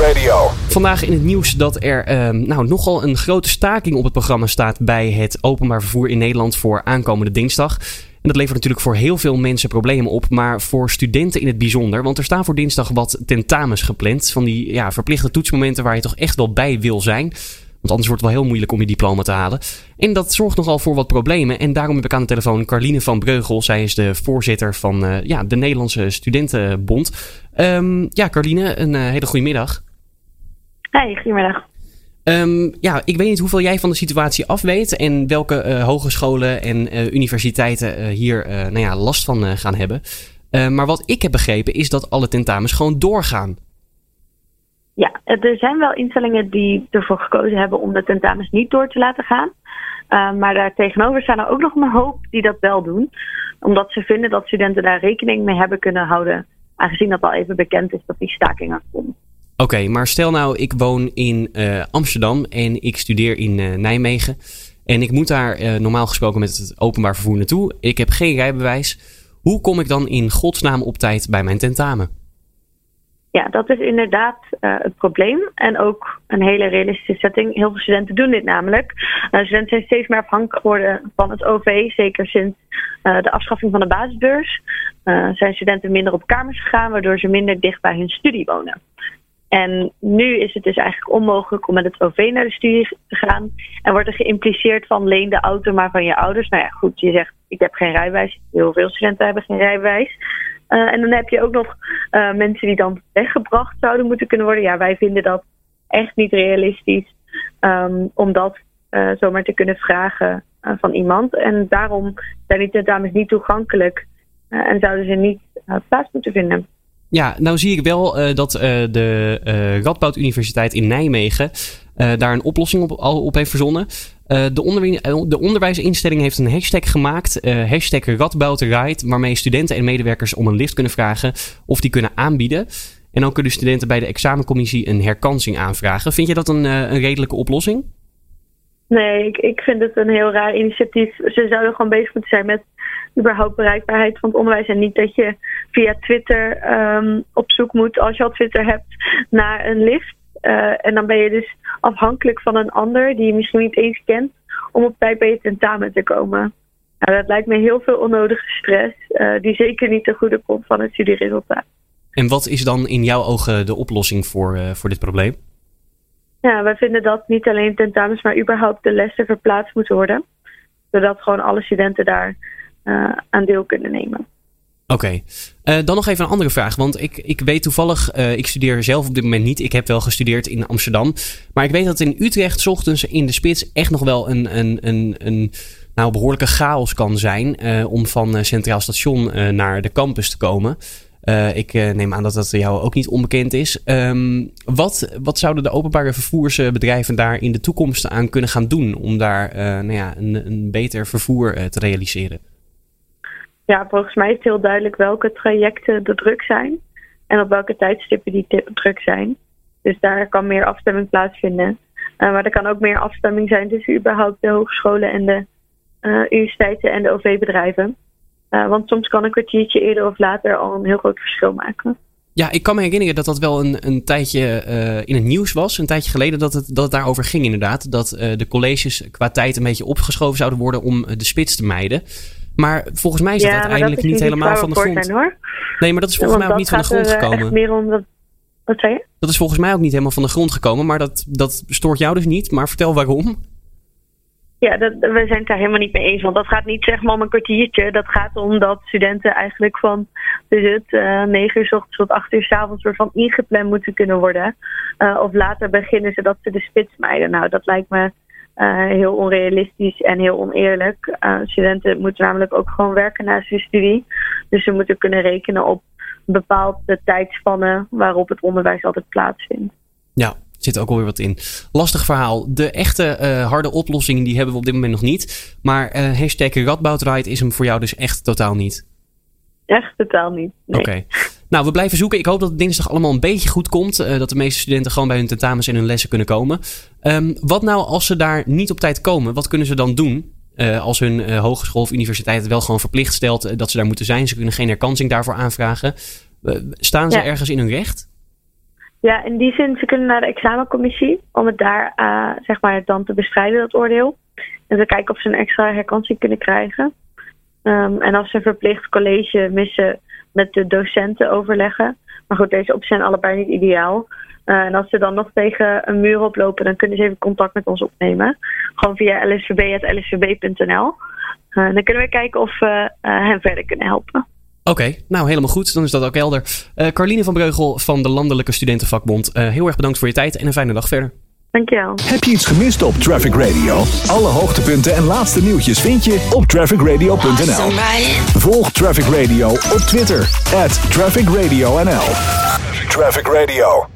Radio. Vandaag in het nieuws dat er ehm, nou, nogal een grote staking op het programma staat bij het openbaar vervoer in Nederland voor aankomende dinsdag. En dat levert natuurlijk voor heel veel mensen problemen op, maar voor studenten in het bijzonder. Want er staan voor dinsdag wat tentamens gepland. Van die ja, verplichte toetsmomenten waar je toch echt wel bij wil zijn. Want anders wordt het wel heel moeilijk om je diploma te halen. En dat zorgt nogal voor wat problemen. En daarom heb ik aan de telefoon Carline van Breugel. Zij is de voorzitter van eh, ja, de Nederlandse Studentenbond. Um, ja, Carline, een uh, hele goede middag. Hey, goedemiddag. Um, ja, ik weet niet hoeveel jij van de situatie afweet en welke uh, hogescholen en uh, universiteiten uh, hier nou ja, last van gaan hebben. maar wat ik heb begrepen is dat alle tentamens gewoon doorgaan. Ja, er zijn wel instellingen die ervoor gekozen hebben om de tentamens niet door te laten gaan. maar daar tegenover staan er ook nog een hoop die dat wel doen. Omdat ze vinden dat studenten daar rekening mee hebben kunnen houden. Aangezien dat al even bekend is dat die staking er komt. Oké, maar stel nou, ik woon in uh, Amsterdam en ik studeer in uh, Nijmegen. En ik moet daar uh, normaal gesproken met het openbaar vervoer naartoe. Ik heb geen rijbewijs. Hoe kom ik dan in godsnaam op tijd bij mijn tentamen? Ja, dat is inderdaad het probleem. En ook een hele realistische setting. Heel veel studenten doen dit namelijk. studenten zijn steeds meer afhankelijk geworden van het OV. Zeker sinds de afschaffing van de basisbeurs. zijn studenten minder op kamers gegaan, waardoor ze minder dicht bij hun studie wonen. En nu is het dus eigenlijk onmogelijk om met het OV naar de studie te gaan. En wordt er geïmpliceerd van leen de auto maar van je ouders. Nou ja, goed, je zegt ik heb geen rijbewijs. Heel veel studenten hebben geen rijbewijs. Uh, en dan heb je ook nog uh, mensen die dan weggebracht zouden moeten kunnen worden. Ja, wij vinden dat echt niet realistisch um, om dat uh, zomaar te kunnen vragen van iemand. En daarom zijn die tentamens niet toegankelijk en zouden ze niet plaats moeten vinden. Ja, nou zie ik wel uh, dat uh, de uh, Radboud Universiteit in Nijmegen daar een oplossing op, al op heeft verzonnen. de, onder, de onderwijsinstelling heeft een hashtag gemaakt, hashtag Radboud waarmee studenten en medewerkers om een lift kunnen vragen of die kunnen aanbieden. En dan kunnen studenten bij de examencommissie een herkansing aanvragen. Vind je dat een, een redelijke oplossing? Nee, ik, ik vind het een heel raar initiatief. Ze zouden gewoon bezig moeten zijn met überhaupt bereikbaarheid van het onderwijs. En niet dat je via Twitter um, op zoek moet, als je al Twitter hebt, naar een lift. Uh, en dan ben je dus afhankelijk van een ander die je misschien niet eens kent, om op tijd bij je tentamen te komen. Nou, dat lijkt me heel veel onnodige stress, uh, die zeker niet ten goede komt van het studieresultaat. En wat is dan in jouw ogen de oplossing voor, uh, voor dit probleem? Ja, wij vinden dat niet alleen tentamens, maar überhaupt de lessen verplaatst moeten worden. Zodat gewoon alle studenten daar uh, aan deel kunnen nemen. Oké, uh, dan nog even een andere vraag. Want ik, ik weet toevallig, uh, ik studeer zelf op dit moment niet. Ik heb wel gestudeerd in Amsterdam. Maar ik weet dat in Utrecht ochtends in de spits echt nog wel een, een, een, een nou, behoorlijke chaos kan zijn. Om van Centraal Station naar de campus te komen. Uh, ik uh, neem aan dat dat jou ook niet onbekend is. Um, wat, wat zouden de openbare vervoersbedrijven daar in de toekomst aan kunnen gaan doen om daar uh, nou ja, een, een beter vervoer te realiseren? Ja, volgens mij is het heel duidelijk welke trajecten de druk zijn en op welke tijdstippen die druk zijn. Dus daar kan meer afstemming plaatsvinden. maar er kan ook meer afstemming zijn tussen überhaupt de hogescholen en de universiteiten en de OV-bedrijven. Uh, want soms kan een kwartiertje eerder of later al een heel groot verschil maken. Ja, ik kan me herinneren dat dat wel een, een tijdje uh, in het nieuws was. Een tijdje geleden dat het, dat het daarover ging inderdaad. Dat uh, de colleges qua tijd een beetje opgeschoven zouden worden om de spits te mijden. Maar volgens mij is dat ja, uiteindelijk dat niet helemaal van de grond. Zijn, hoor. Nee, maar dat is volgens ja, mij ook niet van de grond gekomen. Meer om dat... Wat zei je? Dat is volgens mij ook niet helemaal van de grond gekomen. Maar dat, dat stoort jou dus niet. Maar vertel waarom. Ja, dat, we zijn het daar helemaal niet mee eens. Want dat gaat niet zeg maar om een kwartiertje. Dat gaat om dat studenten eigenlijk van dus het, uh, 9 uur s ochtends tot 8 uur s avonds soort van ingepland moeten kunnen worden. Uh, of later beginnen zodat ze de spits mijden. Nou, dat lijkt me uh, heel onrealistisch en heel oneerlijk. Studenten moeten namelijk ook gewoon werken naast hun studie. Dus ze moeten kunnen rekenen op bepaalde tijdspannen waarop het onderwijs altijd plaatsvindt. Ja, zit ook alweer wat in. Lastig verhaal. De echte uh, harde oplossing die hebben we op dit moment nog niet. Maar uh, hashtag Radboud is hem voor jou dus echt totaal niet? Echt totaal niet. Nee. Oké. Okay. Nou, we blijven zoeken. Ik hoop dat het dinsdag allemaal een beetje goed komt. Uh, dat de meeste studenten gewoon bij hun tentamens en hun lessen kunnen komen. Um, wat nou als ze daar niet op tijd komen? Wat kunnen ze dan doen? Uh, als hun uh, hogeschool of universiteit het wel gewoon verplicht stelt dat ze daar moeten zijn. Ze kunnen geen herkansing daarvoor aanvragen. staan ze ja. ergens in hun recht? Ja, in die zin, ze kunnen naar de examencommissie om het daar uh, zeg maar dan te bestrijden, dat oordeel. En te kijken of ze een extra herkansing kunnen krijgen. Um, en als ze een verplicht college missen, met de docenten overleggen. Maar goed, deze opties zijn allebei niet ideaal. Uh, en als ze dan nog tegen een muur oplopen, dan kunnen ze even contact met ons opnemen. Gewoon via lsvb.lsvb.nl. Uh, dan kunnen we kijken of we hen verder kunnen helpen. Oké, nou helemaal goed. Dan is dat ook helder. Uh, Carline van Breugel van de Landelijke Studentenvakbond. Uh, heel erg bedankt voor je tijd en een fijne dag verder. Dankjewel. Heb je iets gemist op Traffic Radio? Alle hoogtepunten en laatste nieuwtjes vind je op trafficradio.nl. Volg Traffic Radio op Twitter. At Traffic Radio NL. Traffic Radio.